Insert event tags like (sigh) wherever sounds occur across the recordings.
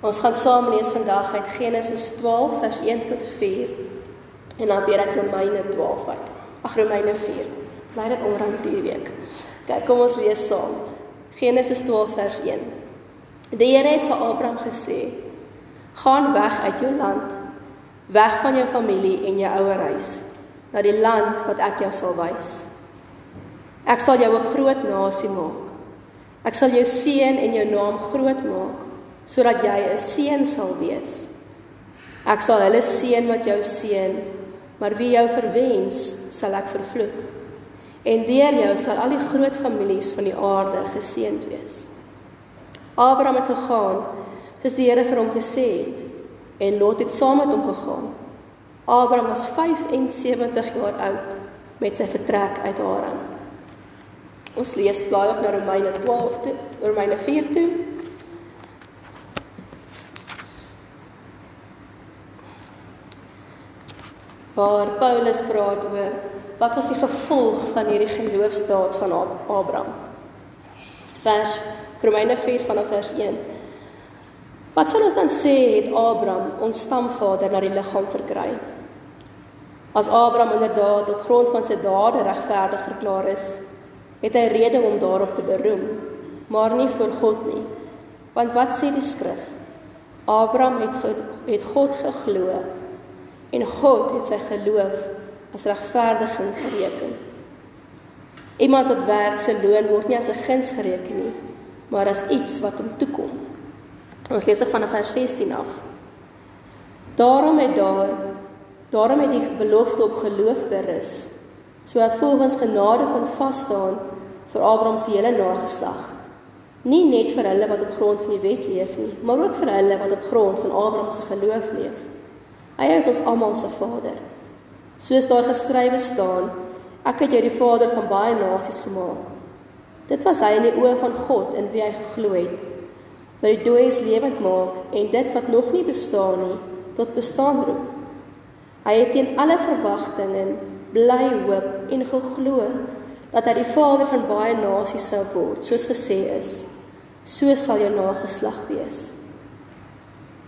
Ons gaan saam lees vandag uit Genesis 12 vers 1 tot 4 en dan weer uit Romeine 12 uit. Ag Romeine 4. Bly dit omrand hierdie week. Kyk, kom ons lees saam. Genesis 12 vers 1. Die Here het vir Abraham gesê: "Gaan weg uit jou land, weg van jou familie en jou ouer huis, na die land wat ek jou sal wys. Ek sal jou 'n groot nasie maak. Ek sal jou seën en jou naam groot maak, sodat jy 'n seën sal wees. Ek sal hulle seën wat jou seën, maar wie jou verwens, sal ek vervloek." en deur jou sal al die groot families van die aarde geseënd wees. Abraham het gegaan soos die Here vir hom gesê het en Lot het saam met hom gegaan. Abraham was 75 jaar oud met sy vertrek uit Haran. Ons lees blaai op na Romeine 12 toe, Romeine 4 toe. Waar Paulus praat oor wat was die gevolg van hierdie geloofsdaad van Abraham? Vers Romeine 4 vanaf vers 1. Wat sal ons dan sê het Abraham, ons stamvader, na die liggaam verkry? As Abraham inderdaad op grond van sy dade regverdig verklaar is, het hy rede om daarop te beroem, maar nie voor God nie. Want wat sê die skrif? Abraham het ge, het God geglo en God het sy geloof as regverdiging gereken. Iemand wat werk se loon word nie as 'n guns gereken nie, maar as iets wat hom toekom. Ons lees van vers 16 af. Daarom het daar daarom het die belofte op geloof berus, sodat volgens genade kon vas staan vir Abraham se hele nageslag. Nie net vir hulle wat op grond van die wet leef nie, maar ook vir hulle wat op grond van Abraham se geloof leef. Hy is ons almal se Vader. Soos daar geskrywe staan, ek het jou die Vader van baie nasies gemaak. Dit was hy in die oë van God in wie hy geglo het. Wat die dooies lewend maak en dit wat nog nie bestaan nie tot bestaan roep. Hy het teen alle verwagtinge bly hoop en geglo dat hy die vader van baie nasies sou word, soos gesê is. So sal jou nageslag wees.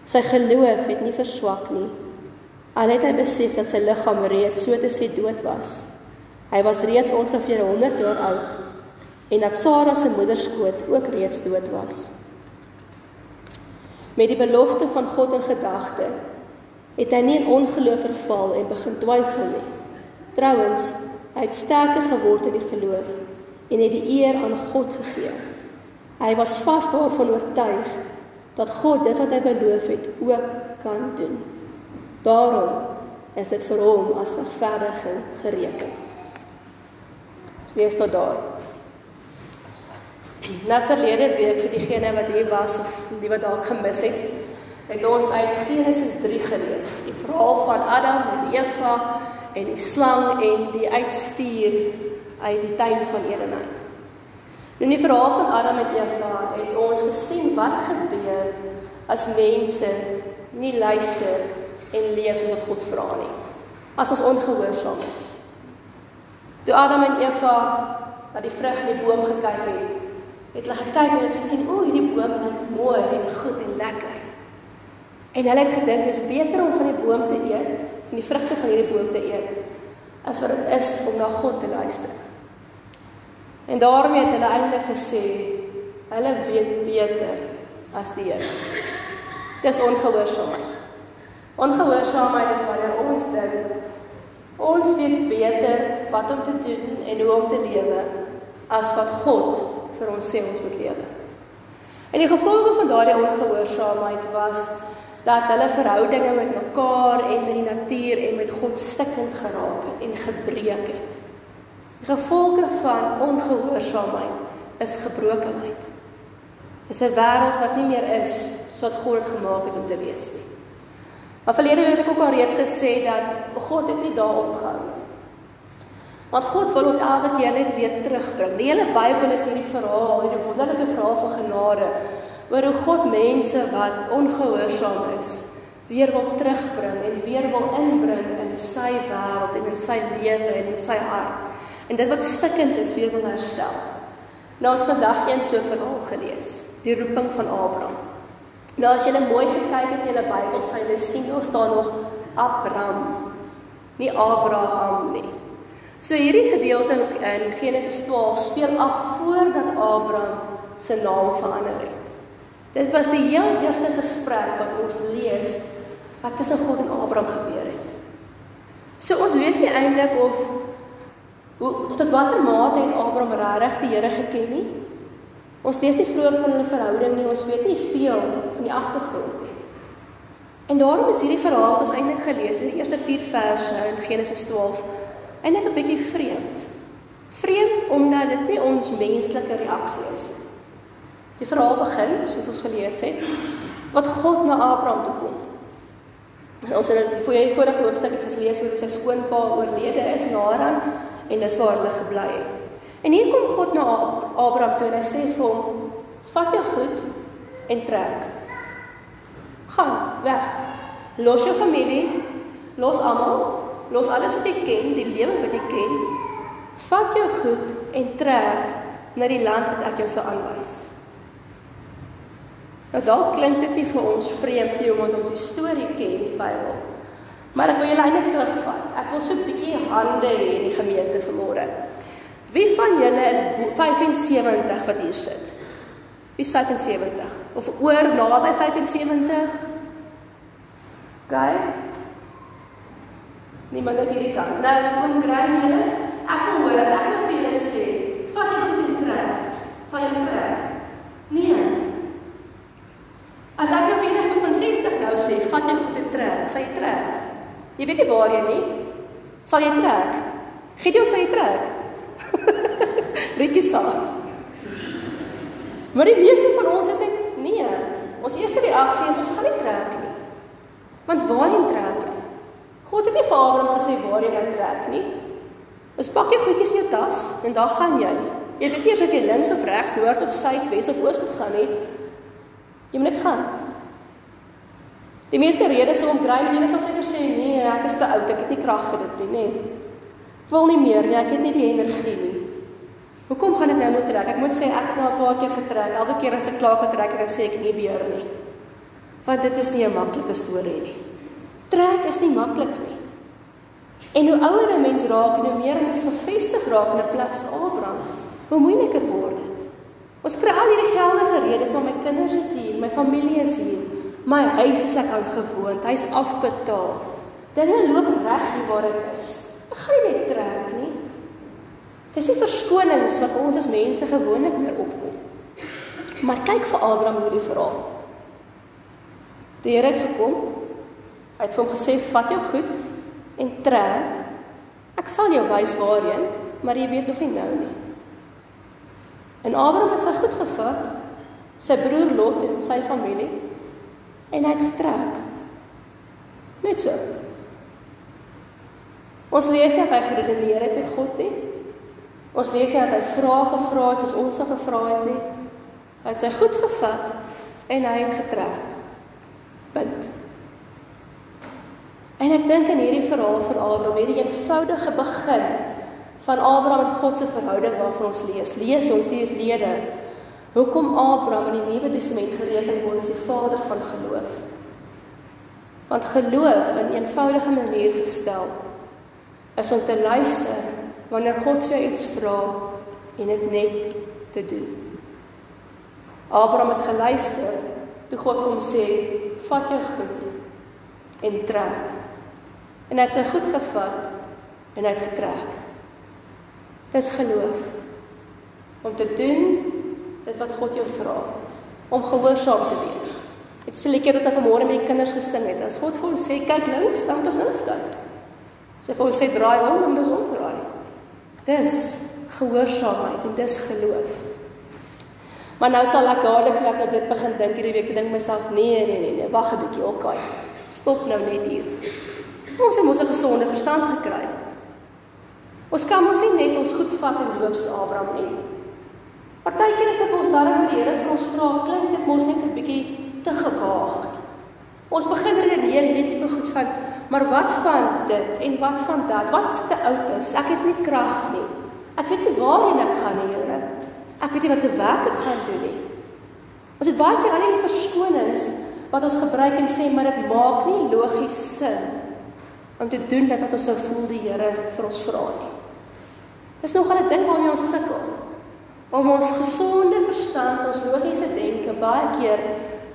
Sy geloof het nie verswak nie. Al het hy besef dat sy liggaam reeds so te sê dood was. Hy was reeds ongeveer 100 jaar oud en dat Sara se moederskoot ook reeds dood was. Met die belofte van God in gedagte, het hy nie in ongeloof verval en begin twyfel nie. Trouwens, hy het sterker geword in die geloof en het die eer aan God gegee. Hy was vas daarvan oortuig dat God dit wat hy beloof het ook kan doen. Daarom is dit vir hom as regverdiging gereken. Ons lees tot daar. Na verlede week vir diegene wat hier was of die wat dalk gemis het, het ons uit Genesis 3 gelees, die verhaal van Adam en Eva en die slang en die uitstuur uit die tuin van Eden uit. Nou in die verhaal van Adam en Eva het ons gesien wat gebeur as mense nie luister en leef soos wat God vra nie. As ons ongehoorsaam is. Toe Adam en Eva na die vrug in die boom gekyk het, het hulle gekyk en het gesien, "O, hierdie boom lyk mooi en goed en lekker." En hulle het gedink dis beter om van die boom te eet, en die vrugte van hierdie boom te eet, as wat dit is om na God te luister. En daarom het hulle eintlik gesê, hulle weet beter as die Here. Dis ongehoorsaamheid. Ongehoorsaamheid is wanneer ons dink ons weet beter wat om te doen en hoe om te lewe as wat God vir ons sê ons moet lewe. En die gevolge van daardie ongehoorsaamheid was dat hulle verhoudinge met mekaar en met die natuur en met God stikkend geraak het en gebreek het. Die gevolge van ongehoorsaamheid is gebrokenheid. Dis 'n wêreld wat nie meer is soos God dit gemaak het om te wees nie. Maar verlede week het ek ook al reeds gesê dat God het nie daarop gehou nie. Want God wil ons elke keer net weer terugbring. Die hele Bybel is hierdie verhaal, hierdie wonderlike verhaal van genade oor hoe God mense wat ongehoorsaam is, weer wil terugbring en weer wil inbring in sy wêreld en in sy lewe en in sy hart. En dit wat stikkend is, weer wil herstel. Nou ons vandag een so verhaal gelees, die roeping van Abraham. Nou as jy mooi gekyk het in julle Bybel, sal jy sien daar nog Abraham, nie Abraham nie. So hierdie gedeelte in Genesis 12 speel af voordat Abraham se naam verander het. Dit was die heel eerste gesprek wat ons lees wat tussen God en Abraham gebeur het. So ons weet nie eintlik of hoe tot watter mate het Abraham regtig die Here geken nie. Ons lees nie vroeër van hulle verhouding nie, ons weet nie veel van die agtergrond nie. En daarom is hierdie verhaal wat ons eintlik gelees het, die eerste 4 verse in Genesis 12, eintlik 'n bietjie vreemd. Vreemd omdat dit nie ons menslike reaksie is nie. Die verhaal begin, soos ons gelees het, wat God na Abraham toe kom. Ons het die vorige hoofstuk het gelees hoe sy skoonpa oorlede is in Haran en dis waar hulle gebly het. En hier kom God na Abraham toe en hy sê vir hom: "Vat jou goed en trek. Gaan weg. Los jou familie, los almal, los alles wat jy ken, die lewe wat jy ken. Vat jou goed en trek na die land wat ek jou sal aanwys." Nou dalk klink dit nie vir ons vreemd nie omdat ons die storie ken die Bybel. Maar ek wil julle eintlik terugvat. Ek wil so 'n bietjie hande hê in die gemeente vanmôre. Wie van julle is 75 wat hier sit? Wie's 75 of oor naby 75? Gaan. Niemand het hierdie kant. Nou kom kry julle. Ek wil hoor as ek nou vir julle sê, vat jy goed in trek. Sal jy trek? Nee. As ek jou vir iemand van 60 nou sê, vat jy goed en trek, sal jy trek. Jy weet nie waar jy nie. Sal jy trek? Gideon sal jy trek. Rikkie sal. Maar die meeste van ons is net nee. Ons eerste reaksie is ons gaan nie trek nie. Want waarheen trek jy? God het nie vir Abraham gesê waarheen hy trek nie. Ons pak jy goedjies in jou tas en dan gaan jy. Jy weet nie of jy links of regs, noord of suid, wes of oos moet gaan nie. Jy moet net gaan. Die meeste redes om dryf, jy sal seker sê nee, ek is te oud, ek het nie krag vir dit nie, nê. Nee. Ek wil nie meer nie, ek het nie die energie nie. Hoekom gaan ek nou moet trek? Ek moet sê ek het nou 'n paar keer getrek. Elke keer as ek klaar getrek het, dan sê ek nie weer nie. Want dit is nie 'n maklike storie nie. Trek is nie maklik nie. En hoe ouer 'n mens raak en hoe meer 'n mens gefestig raak in 'n plek soos Abraham, hoe moeiliker word dit. Ons kry al hierdie geldige redes maar my kinders is hier, my familie is hier. My huis is ek aan gewoond, hy's afbetaal. Dinge loop reg hier waar ek is. Ek gaan nie trek nie. Dis nie verskonings wat ons as mense gewoonlik meer opkom. Maar kyk vir Abraham hierdie verhaal. Die Here het gekom. Hy het vir hom gesê: "Vat jou goed en trek. Ek sal jou wys waarheen, maar jy weet nog nie nou nie." En Abraham het sy goed gevat, sy broer Lot en sy familie en hy het getrek. Net so. Ons lees nie hy geredeneer het met God nie. Ons lees nie dat hy vrae gevra het soos ons al gevra het nie. Hy het sy goed gevat en hy het getrek. Punt. En ek dink in hierdie verhaal van Abraham, hierdie eenvoudige begin van Abraham en God se verhouding waarvan ons lees. Lees ons die rede hoekom Abraham in die Nuwe Testament gereken word as die vader van geloof. Want geloof in 'n eenvoudige manier gestel is om te luister wanneer God vir jou iets vra en dit net te doen. Abraham het geluister toe God hom sê: "Vat jou goed en trek." En hy het sy goed gevat en hy het getrek. Dis geloof. Om te doen dit wat God jou vra. Om gehoorsaam te wees. Dit sê lekker as ons vanmôre met die kinders gesing het. As God vir ons sê kyk links, dan moet ons links kyk. Sê vir ons sê draai om, dan moet ons omdraai. Dis gehoorsaamheid en dis geloof. Maar nou sal ek dadelik ek nou dit begin dink hierdie week te dink myself nee nee nee nee wag 'n bietjie okay. Stop nou net hier. Ons het mos 'n gesonde verstand gekry. Ons kan mos nie net ons goed vat en loop so Abraham nie. Partykeer is dit ons daarom die Here vir ons vra, klink dit mos net 'n bietjie te gewaagd. Ons begin redeneer hierdie tipe goed van, maar wat van dit en wat van dat? Wat as ek te oud is? Ek het nie krag nie. Ek weet nie waarheen ek gaan nie, Here. Ek weet nie wat se werk ek gaan doen nie. Ons het baie keer al hierdie verskonings wat ons gebruik en sê maar dit maak nie logies sin om te doen dit wat ons sou voel die Here vir ons vra nie. Dis nogal 'n ding waarmee ons sukkel om ons gesonde verstand, ons logiese denke baie keer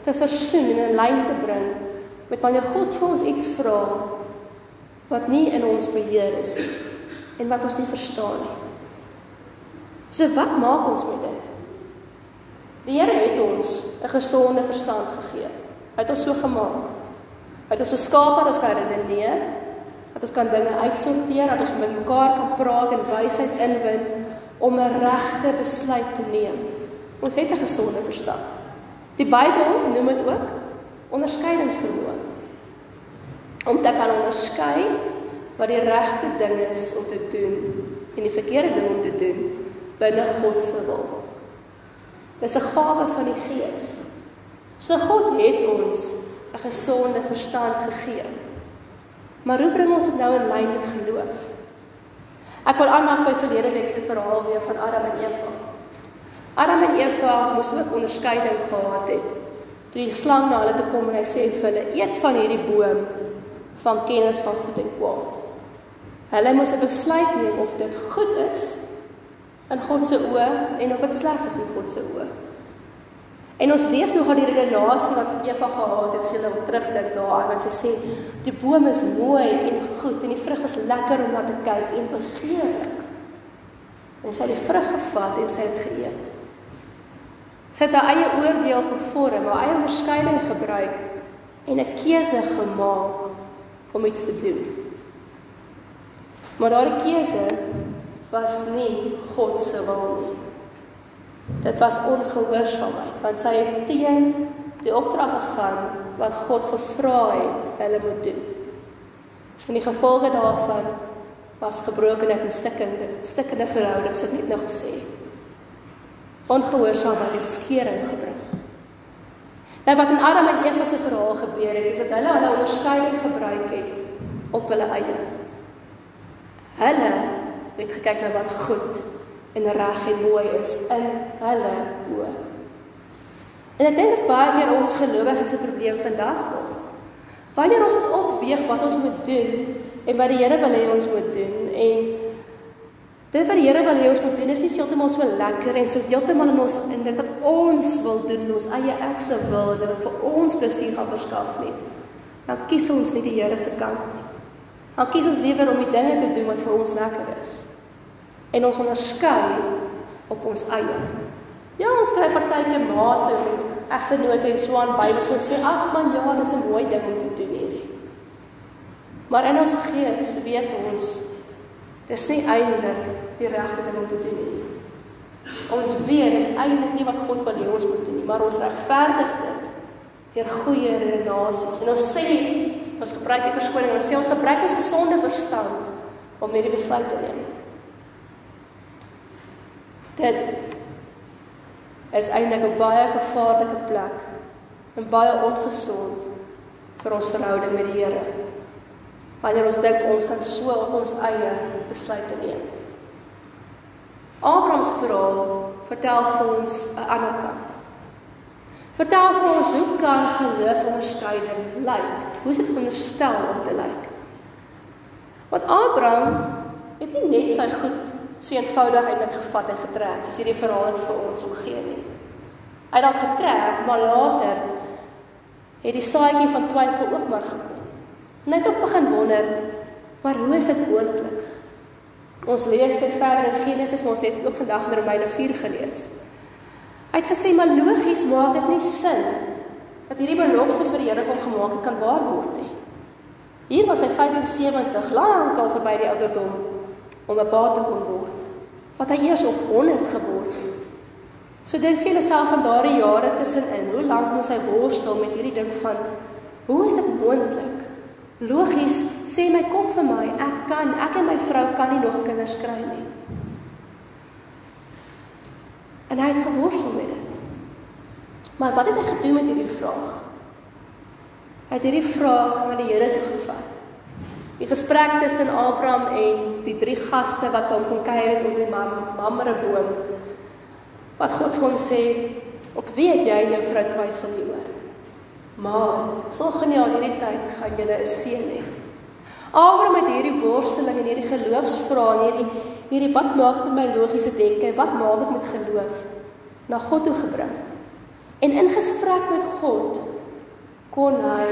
te versoen en in lyn te bring met wanneer God vir ons iets vra wat nie in ons beheer is nie en wat ons nie verstaan nie. So wat maak ons met dit? Die Here het ons 'n gesonde verstand gegee. Hy het ons so gemaak. Hy het ons geskaap dat ons kan redeneer, dat ons kan dinge uitsorteer, dat ons met mekaar kan praat en wysheid inwin om 'n regte besluit te neem. Ons het 'n gesonde verstand. Die Bybel noem dit ook onderskeidingsvermoë. Om te kan onderskei wat die regte ding is om te doen en die verkeerde ding om te doen binne God se wil. Dis 'n gawe van die Gees. So God het ons 'n gesonde verstand gegee. Maar hoe bring ons dit nou in lyn met geloof? Ek wil aanmaak by verlede week se verhaal weer van Adam en Eva. Adam en Eva moes ook onderskeiding gehad het. Toe die slang na hulle toe kom en hy sê vir hulle: "Eet van hierdie boom van kennis van goed en kwaad." Hulle moes 'n besluit neem of dit goed is in God se oë en of dit sleg is in God se oë. En ons lees nog al die redenasie wat Eva gehad het, as jy nou terugdink daaraan wat sy sê, die boom is mooi en goed en die vrug is lekker om na te kyk en begeerlik. En sy het die vrug gevat en sy het geëet. Sy het haar eie oordeel gevorm, haar eie onderskeiding gebruik en 'n keuse gemaak om iets te doen. Maar daardie keuse was nie God se wil nie. Dit was ongehoorsaamheid want sy het teen die opdrag gegaan wat God gevra het hulle moet doen. En die gevolge daarvan was gebrokenheid en stikkende stikkende verhoudings wat net nou gesê het. Ongehoorsaamheid het skeuring gebring. Nou wat in Adam en Eva se verhaal gebeur het, is dat hulle hulle onderskeiding gebruik het op hulle eie. Hulle het gekyk na wat goed en reg en mooi is in hulle oë. En ek dink dit is baie keer ons gelowiges se probleem vandag nog. Wanneer ons moet opweeg wat ons moet doen en wat die Here wil hê ons moet doen en dit wat die Here wil hê ons moet doen is nie heeltemal so lekker en so heeltemal in ons in dit wat ons wil doen, ons eie ek se wil, dit wat vir ons plesier gaan verskaf nie. Dan kies ons nie die Here se kant nie. Dan kies ons liewer om die dinge te doen wat vir ons lekker is. En ons onderskei op ons eie. Ja, ons kry partykeer maats en eggenote en so aan by wat ons sê, "Ag man, ja, dis 'n mooi ding om te doen hierdie." Maar in ons gees weet ons dis nie eintlik die regte ding om te doen nie. Ons weet dis eintlik nie wat God wil hê ons moet doen nie, maar ons regverdig dit deur goeie redenasies. En ons sê Ons gebruik die verskoning. Ons sê ons gebruik ons gesonde verstand om hierdie besluit te neem. Dit is eintlik 'n baie gevaarlike plek en baie ongesond vir ons verhouding met die Here. Wanneer ons dink ons kan so op ons eie besluite neem. Abraham se verhaal vertel vir ons 'n ander kant. Vertel vir ons hoe kan geloofsonderskeiding lyk? Hoe is dit veronderstel om te lyk? Want Abraham het nie net sy goed so eenvoudig eintlik gevat en getrek soos hierdie verhaal het vir ons omgee nie. Hy het dalk getrek, maar later het die saadjie van twyfel ook maar gekom. Net op begin wonder, maar hoe is dit moontlik? Ons lees dit verder in Genesis, maar ons het ook vandag in Romeine 4 gelees. Hy het gesê maar logies maak dit nie sin dat hierdie beloftes wat die Here vir hom gemaak het kan waar word nie. Hier was hy 75 lank al verby die ouderdom om 'n pa te kon word. Wat hy eers op 100 geword het. So dink vir jouself van daardie jare tussenin, hoe lank moes hy worstel met hierdie ding van hoe is dit moontlik? Logies sê my kop vir my, ek kan, ek en my vrou kan nie nog kinders kry nie. En hy het geworstel met dit. Maar wat het hy gedoen met hierdie vraag? Hy het hierdie vraag na die Here toe gevat. Die gesprek tussen Abraham en die drie gaste wat hom kom kuier het op die Mamreboom. Wat God hom sê, "Ek weet jy en jou vrou twyfel hieroor." Maar volgende jaar hierdie tyd gaan julle 'n seun hê. Abraham het hierdie worsteling en hierdie geloofsvrae en hierdie hierdie wat maak met my logiese denke? Wat maak dit met geloof? Na God toe gebring. En in gesprek met God kon hy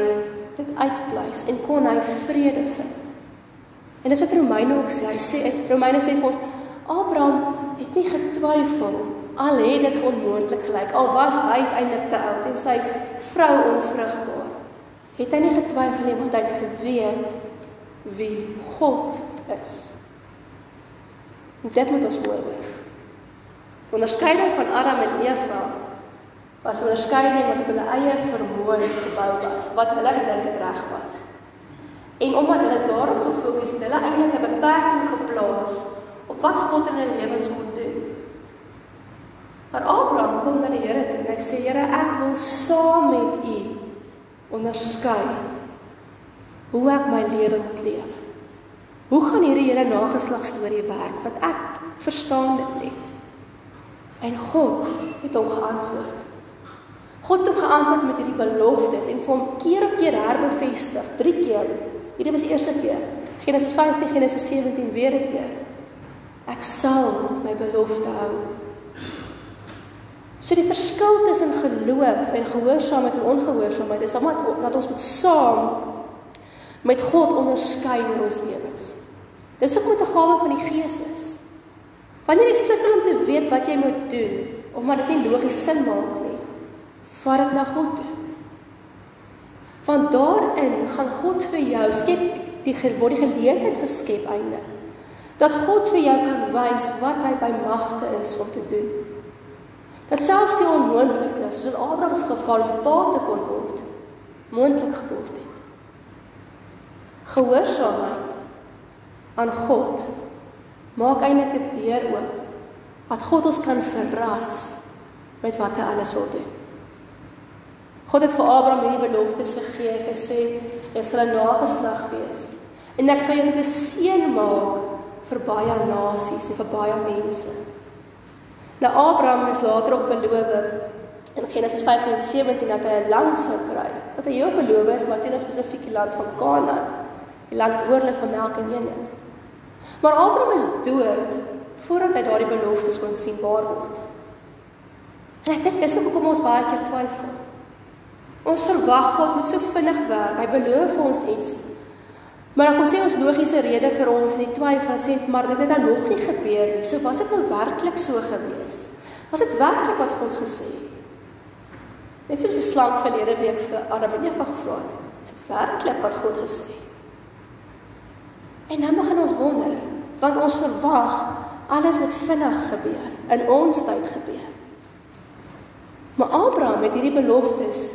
dit uitpleis en kon hy vrede vind. En dis wat Romeine ook sê. Hy sê Romeine sê vir ons Abraham het nie getwyfel al het dit onmoontlik gelyk al was hy uiteindelik te oud en sy vrou onvrugbaar. Het hy nie getwyfel nie want hy het geweet wie God is. En dit moet ons mooi hoor. Die onderskeiding van Adam en Eva was 'n onderskeiding wat op hulle eie vermoëns gebou was, wat hulle gedink het reg was. En omdat hulle daarop gefokus het, hulle eintlik 'n beperking geplaas op wat God in hulle lewens kon. Maar Abraham kom na die Here toe en hy sê Here, ek wil saam met U onderskei hoe ek my lewe moet leef. Hoe gaan hierdie hele nageslag storie werk? Want ek verstaan dit nie. En God het hom geantwoord. God het hom geantwoord met hierdie beloftes en hom keer op keer herbevestig, 3 keer Hierdie was die eerste keer. Genesis 15, Genesis 17 weer 'n keer. Ek sal my belofte hou. So die verskil tussen geloof en gehoorsaamheid en ongehoorsaamheid is omdat dat ons moet saam met God onderskei in ons lewens. Dis ook met 'n gawe van die Gees is. Wanneer jy sukkel om te weet wat jy moet doen of maar dit nie logies sin maak nie, vat dit na God toe. Want daarin gaan God vir jou skep die word die geleentheid geskep eintlik dat God vir jou kan wys wat hy by magte is om te doen. Dat selfs die onmoontlike, soos in Abraham se geval om pa te kon word, moontlik geword het. Gehoorsaamheid aan God maak eintlik 'n deur oop wat God ons kan verras met wat hy alles wil doen. God het vir Abraham hierdie beloftes gegee en gesê jy sal 'n nageslag wees en ek sal jou tot 'n seën maak vir baie nasies en vir baie mense. Nou Abraham is later op beloof in Genesis 15:17 dat hy 'n land sou kry. Wat hy op beloof is, maar toe 'n spesifieke land van Kanaan, die land oorloop van melk en honing. Maar Abraham is dood voordat hy daardie beloftes kon sien waar word. En ek dink dis hoekom ons baie keer twyfel. Ons verwag God moet so vinnig werk. Hy beloof vir ons iets. Maar dan kom sê ons logiese rede vir ons in die twyfel sê maar dit het dan nog nie gebeur nie. So was dit nou werklik so gewees? Was dit werklik wat God gesê het? Net soos die slang verlede week vir Adam en Eva gevra het. Is dit werklik wat God gesê het? En dan begin ons wonder, want ons verwag alles moet vinnig gebeur, in ons tyd gebeur. Maar Abraham het hierdie beloftes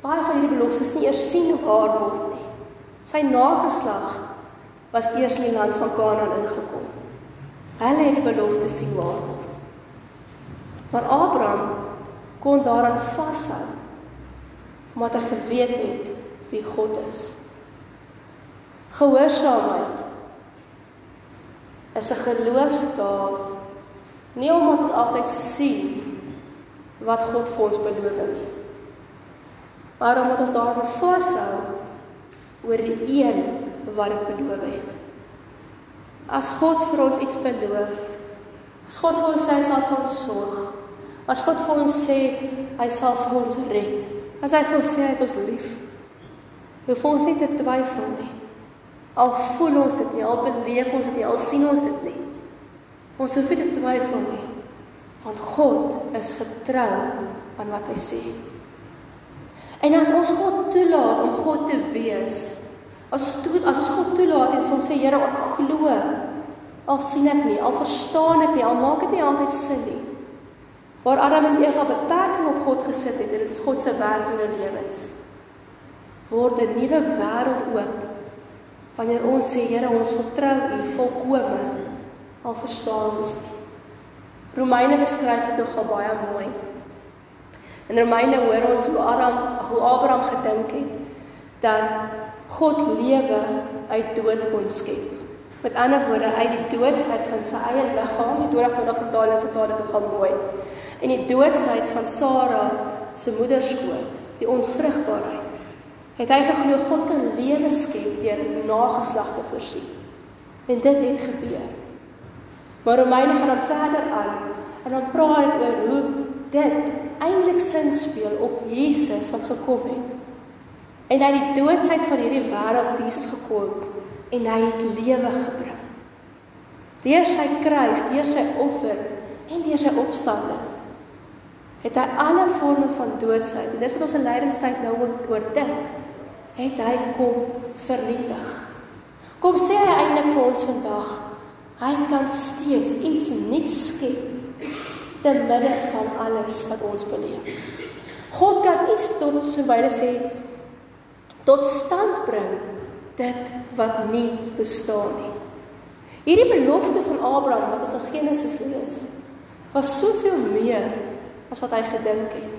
baie van hierdie beloftes nie eers sien of waar word nie. Sy nageslag was eers in die land van Kanaan ingekom. Hulle het die belofte sien waar word. Maar Abraham kon daaraan vashou omdat hy geweet het wie God is. Gehoorsaamheid is 'n geloofsdaad nie omdat ons altyd sien wat God vir ons beloof het nie maar omdat ons daarop vashou oor die een wat dit beloof het. As God vir ons iets beloof, as God vir ons sê hy sal vir ons sorg, as God vir ons sê hy sal vir ons red, as hy vir ons sê hy het ons lief, hoef ons nie te twyfel nie. Al voel ons dit nie, al beleef ons dit nie, al sien ons dit nie. Ons hoef nie te twyfel nie, want God is getrou aan wat hy sê. En as ons God toelaat om God te wees, as toe, as ons God toelaat en soms sê Here, ek glo, al sien ek nie, al verstaan ek nie, al maak dit nie altyd sin nie. Waar Adam en Eva beperking op God gesit het, en dit is God se werk in hulle lewens. Word 'n nuwe wêreld oop wanneer ons sê Here, ons vertrou U volkome, al verstaan ons nie. Romeine beskryf dit nogal baie mooi. In Romeine hoor ons hoe Adam hoe Abraham gedink het dat God lewe uit dood kon skep. Met ander woorde uit die doodsheid van sy eie liggaam, die 2020 vertaling vertaal dit nogal mooi. En die doodsheid van Sara se moederskoot, die onvrugbaarheid. het hy geglo God kan lewe skep deur nageslag te voorsien. En dit het gebeur. Maar Romeine gaan dan verder aan en dan praat dit oor hoe dit eintlik sin speel op Jesus wat gekom het. En hy die doodsheid van hierdie wêreld Jesus gekom en hy het lewe gebring. Deur sy kruis, deur sy offer en deur sy opstanding het hy alle forme van doodsheid en dis wat ons in lydingstyd nou oor dink het hy kom vernietig. Kom sê hy eintlik vir ons vandag, hy kan steeds iets nuuts skep te midde van alles wat ons beleef. God kan iets tot so baie sê tot stand bring dit wat nie bestaan nie. Hierdie belofte van Abraham wat ons in Genesis lees, was soveel meer as wat hy gedink het.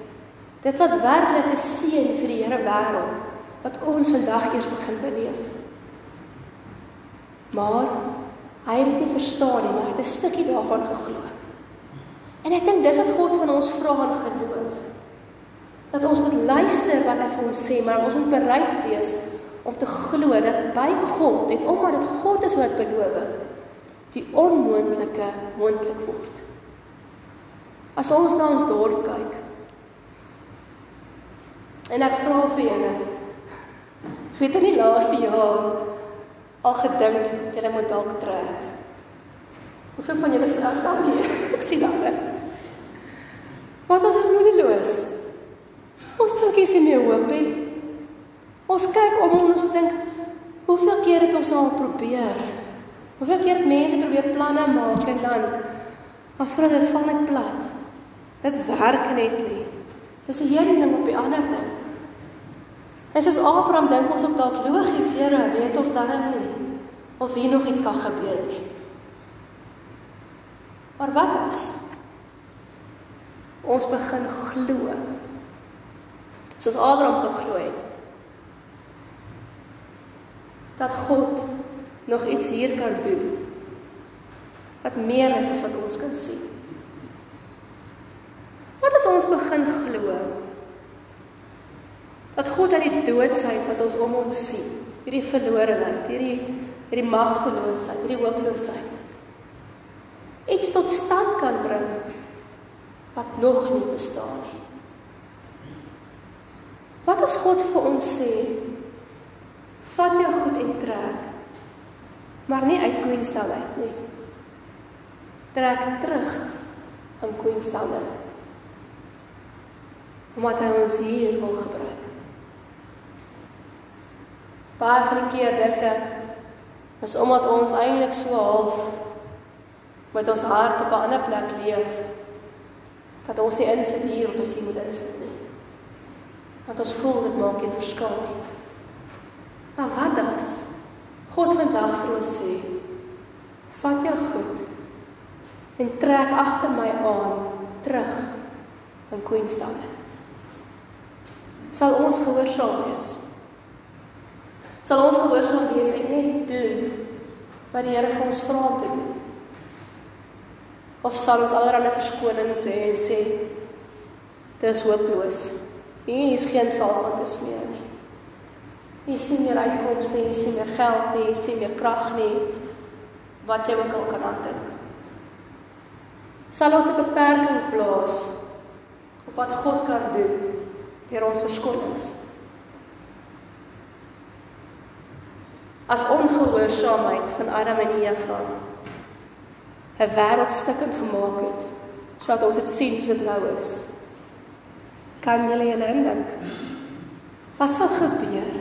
Dit was werklik 'n seën vir die Here wêreld wat ons vandag eers begin beleef. Maar hy het dit nie verstaan nie, maar hy het 'n stukkie daarvan geglo. En ek dink dis wat God van ons vra in geloof. Dat ons moet luister wat hy vir ons sê, maar ons moet bereid wees om te glo dat by God en omdat dit God is wat beloof, die onmoontlike moontlik word. As ons na ons dorp kyk. En ek vra vir julle. Het in die laaste jaar al gedink julle moet dalk trek? Hoeveel van julle sê dankie. (laughs) Ek sien dit. As ons moedeloos? Ons dink jy sien meer hoop nie. Ons kyk om en ons dink hoeveel keer het ons nou al probeer? Hoeveel keer het mense probeer planne maak en dan afval dit van net plat. Dit werk net nie. Dis 'n hele ding op die ander ding. En soos Abraham dink ons op dalk logies, Here, weet ons dan nie of hier nog iets kan gebeur nie. Maar wat as ons begin glo? Soos Abraham geglo het. Dat God nog iets hier kan doen. Wat meer is as wat ons kan sien. Wat as ons begin glo? Dat God uit die doodsheid wat ons om ons sien, hierdie verlorenheid, hierdie hierdie magteloosheid, hierdie hooploosheid iets tot stand kan bring wat nog nie bestaan nie. Wat as God vir ons sê, vat jou goed en trek, maar nie uit Queenstown uit nie. Trek terug in Queenstown. In omdat hy ons hier wil gebruik. Baie van die keer dink ek is omdat ons eintlik so half met ons hart op 'n ander plek leef dat ons nie insit hier wat ons hier moet insit nie. Want ons voel dit maak 'n verskil nie. Maar wat as God vandag vir ons sê: "Vat jou goed en trek agter my aan terug in Queenstown." sal ons gehoorsaam wees. Sal ons gehoorsaam wees en net doen wat die Here vir ons vra om te doen. Of sal ons allerlei verskonings hê en sê dis hooploos. Hier is geen wat te smeer nie. Hier is nie meer uitkomste hier is nie meer geld nie, hier is nie meer krag nie. Wat jy ook al kan aandink. Sal ons 'n beperking plaas op wat God kan doen deur ons verskonings. As ongehoorsaamheid van Adam en Eva 'n wêreld stukkend gemaak het, sodat ons dit sien soos dit nou is. Kan julle julle indink? Wat sal gebeur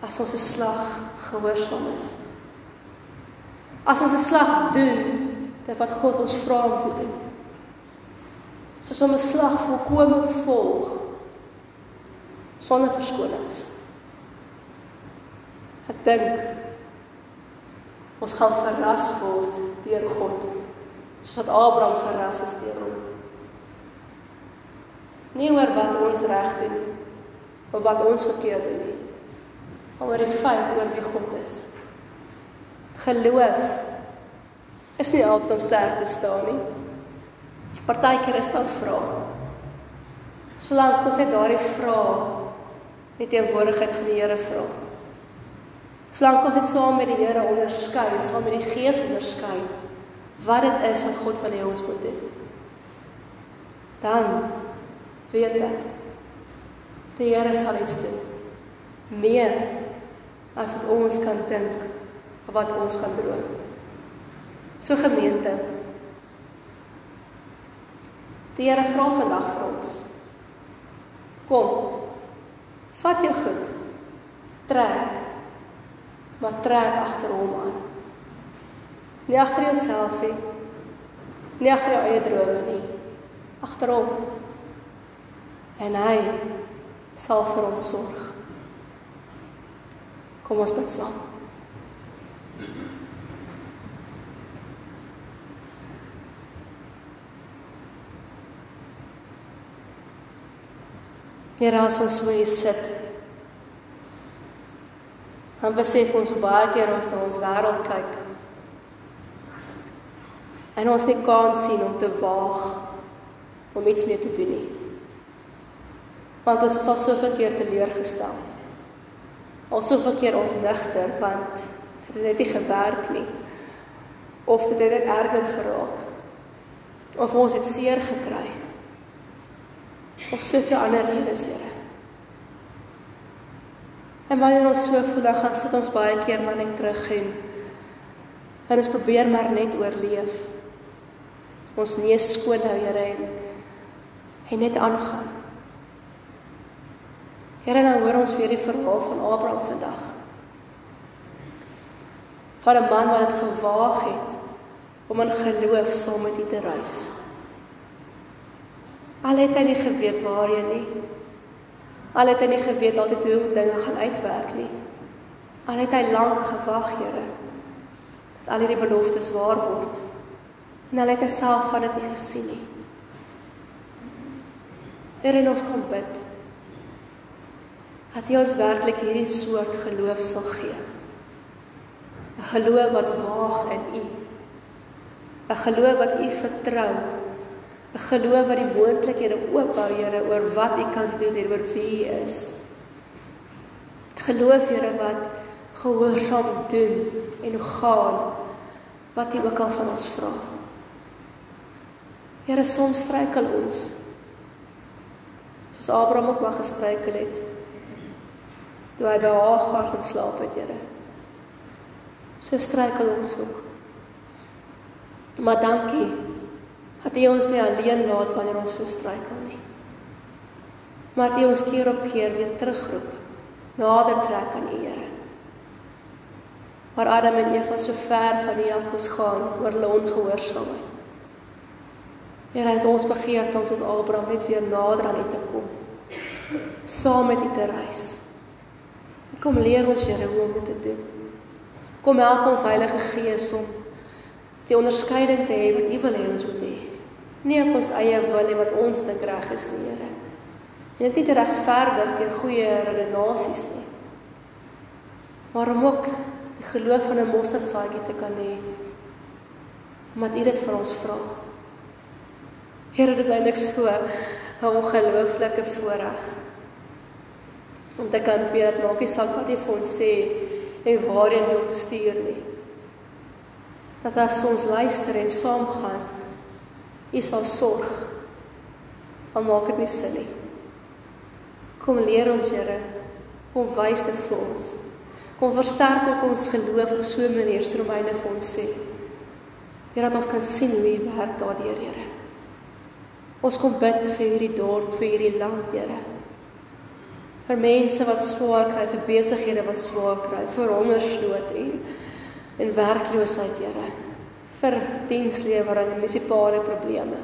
as ons 'n slag gehoorsaam is? As ons 'n slag doen dit wat God ons vra om te doen. Soos om 'n slag volkome volg sonder verskonings. Ek dink ons gaan verras word deur God. Soos wat Abraham verras is deur hom. Nie oor wat ons reg doen of wat ons verkeerd doen nie. Maar oor die feit oor wie God is. Geloof is nie altyd om sterk te staan nie. Partykeer is dit vrae. Solank ons net daardie vrae die teenwoordigheid van die Here vra. Solank ons dit saam met die Here onderskei, saam met die Gees onderskei wat dit is wat God van ons moet doen. Dan weet ek die Here sal iets doen. Meer as wat ons kan dink of wat ons kan droom. So gemeente. Die Here vra vandag vir ons. Kom. Vat jou goed. Trek maar trek agter hom aan. Nie agter jouself nie. Nie agter jou eie drome nie. Agter hom. En hy sal vir ons sorg. Kom ons bid saam. Here, as ons so hier sit, Dan besef ons baie keer ons na ons wêreld kyk. En ons nie kans sien om te waag om iets mee te doen nie. Want ons is al soveel keer teleurgestel. Al soveel keer ontnigter want dit het net nie gewerk nie. Of dit het net erger geraak. Of ons het seer gekry. Of soveel ander redes, Here. En wanneer ons so voel, dan gaan sit ons baie keer maar net terug en en ons probeer maar net oorleef. Ons neus skoon hou, Here, en en net aangaan. Here, nou hoor ons weer die verhaal van Abraham vandag. Van 'n man wat dit gewaag het om in geloof saam met U te reis. Al het hy nie geweet waarheen nie. Al het hy nie geweet altyd hoe dinge gaan uitwerk nie. Al het hy lank gewag, Here, dat al hierdie beloftes waar word. En al het hy self van dit nie gesien nie. Here, ons kom bid. Dat U ons werklik hierdie soort geloof sal gee. 'n Geloof wat waag in U. 'n Geloof wat U vertrou 'n geloof wat die moontlikhede oophou, Here, oor wat U kan doen en oor wie U is. Geloof, Here, wat gehoorsaam doen en gaan wat U ook al van ons vra. Here, soms struikel ons. Soos Abraham ook maar gestruikel het. Toe hy by Hagar gaan slaap het, Here. So struikel ons ook. Maar dankie dat U ons nie alleen laat wanneer ons so struikel nie. Maar dat U ons keer op keer weer terugroep, nader trek aan U, Here. Maar Adam en Eva so ver van U af moes gaan oor hulle ongehoorsaamheid. Here, is ons begeerte om soos Abraham net weer nader aan U te kom. Saam met U te reis. Kom leer ons Here hoe om dit te doen. Kom help ons Heilige Gees om die onderskeiding te hê wat U wil hê ons moet hê. Nie op ons eie wil en wat ons dink reg is nie, Here. En dit nie regverdig deur goeie redenasies nie. Maar om ook die geloof van 'n mosterdsaadjie te kan hê. Omdat U dit vir ons vra. Here, dit is eintlik so 'n ongelooflike voorreg om te kan weet dat maak nie saak wat U vir ons sê en waarheen U ons stuur nie dat as ons luister en saamgaan, U sal sorg. Al maak dit nie sin nie. Kom leer ons, Here, kom wys dit vir ons. Kom versterk ook ons geloof op so 'n manier so Romeine vir ons sê. Here dat ons kan sien hoe U werk daardeur, Here. Ons kom bid vir hierdie dorp, vir hierdie land, Here. Vir mense wat swaar kry, vir besighede wat swaar kry, vir hongersnood en en werkloosheid, Here, vir dienslewering en munisipale probleme.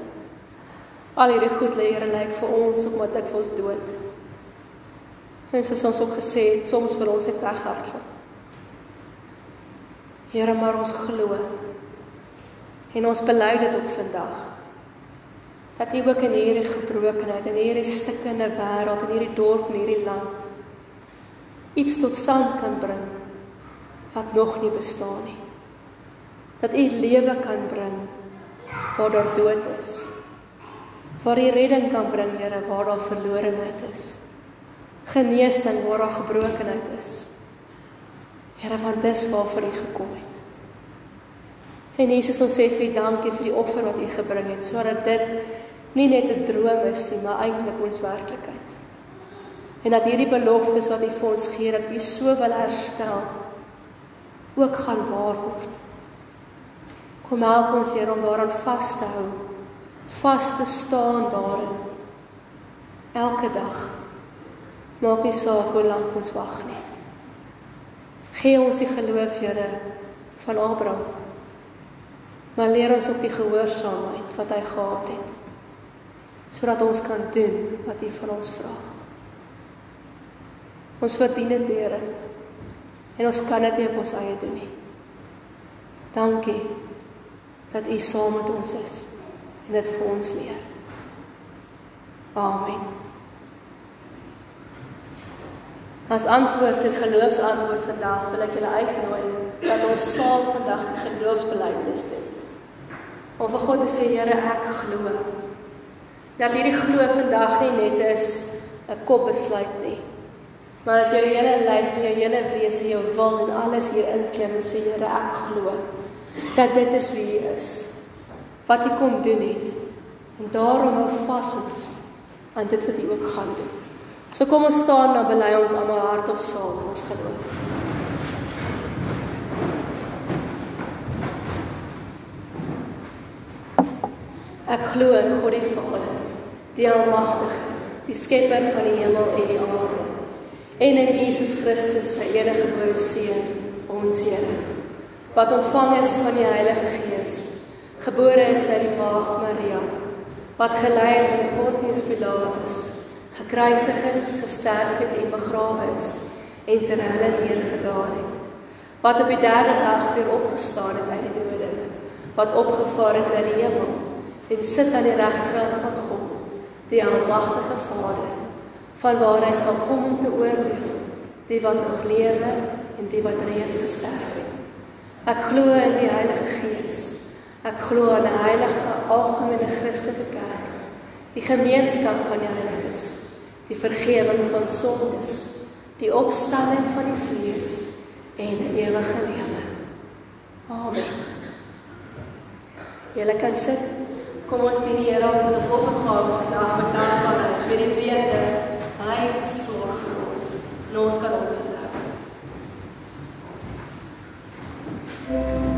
Al hierdie goed lê Here lyk vir ons op wat ek vir ons dood. En soos ons ook gesê het, soms wil ons dit weghardloop. Here, maar ons glo. En ons bely dit ook vandag. Dat U ook in hierdie gebrokenheid en hierdie stikkende wêreld en hierdie dorp en hierdie land iets tot stand kan bring wat nog nie bestaan nie. Dat U lewe kan bring waar daar dood is. Waar U redding kan bring, Here, waar daar verlorenheid is. Genesing waar daar gebrokenheid is. Here, want dis waarvoor U gekom het. En Jesus, ons sê vir U dankie vir die offer wat U gebring het sodat dit nie net 'n droom is nie, maar eintlik ons werklikheid. En dat hierdie beloftes wat U vir ons gee dat U so wil herstel ook gaan waar word. Kom help ons Here om daaraan vas te hou, vas te staan daarin. Elke dag. Maak nie saak hoe lank ons wag nie. Gee ons die geloof, Here, van Abraham. Maar leer ons ook die gehoorsaamheid wat hy gehad het sodat ons kan doen wat U van ons vra. Ons verdien dit, Here. En ons kan dit nie op ons eie doen nie. Dankie dat U saam met ons is en dit vir ons leer. Amen. As antwoord en geloofsantwoord vandag wil ek julle uitnooi dat ons saam vandag die geloofsbelijdenis doen. Om vir God te sê, Here, ek glo. Dat hierdie glo vandag nie net is 'n kopbesluit nie, maar dat jou hele lyf en jou hele wese, jou wil en alles hier inklim en sê, Here, ek glo dat dit is wie U is. Wat U kom doen het. En daarom hou vas ons aan dit wat U ook gaan doen. So kom ons staan dan bely ons almal hardop saam ons geloof. Ek glo in God die Vader, die Almagtige, die Skepper van die hemel en die aarde, en in Jesus Christus, sy eniggebore Seun, ons Here, wat ontvang is van die Heilige Gees, gebore is uit die Maagd Maria, wat gelei het onder Pontius Pilatus, gekruisig is, gesterf het en begrawe is en ter helle neergedaal het, wat op die derde dag weer opgestaan het uit die dode, wat opgevaar het na die hemel en sit aan die regterhand van God, die almagtige Vader, van waar hy sal kom om te oordeel die wat nog lewe en die wat reeds gesterf het. Ek glo in die Heilige Gees. Ek glo in 'n heilige algemene Christelike kerk, die gemeenskap van die heiliges, die vergifnis van sondes, die opstanding van die vlees en 'n ewige lewe. Amen. Julle kan sit. Kom ons dien die Here op ons offergawe vandag met dankbaarheid vir die wete hy sorg vir ons. En ons kan op Música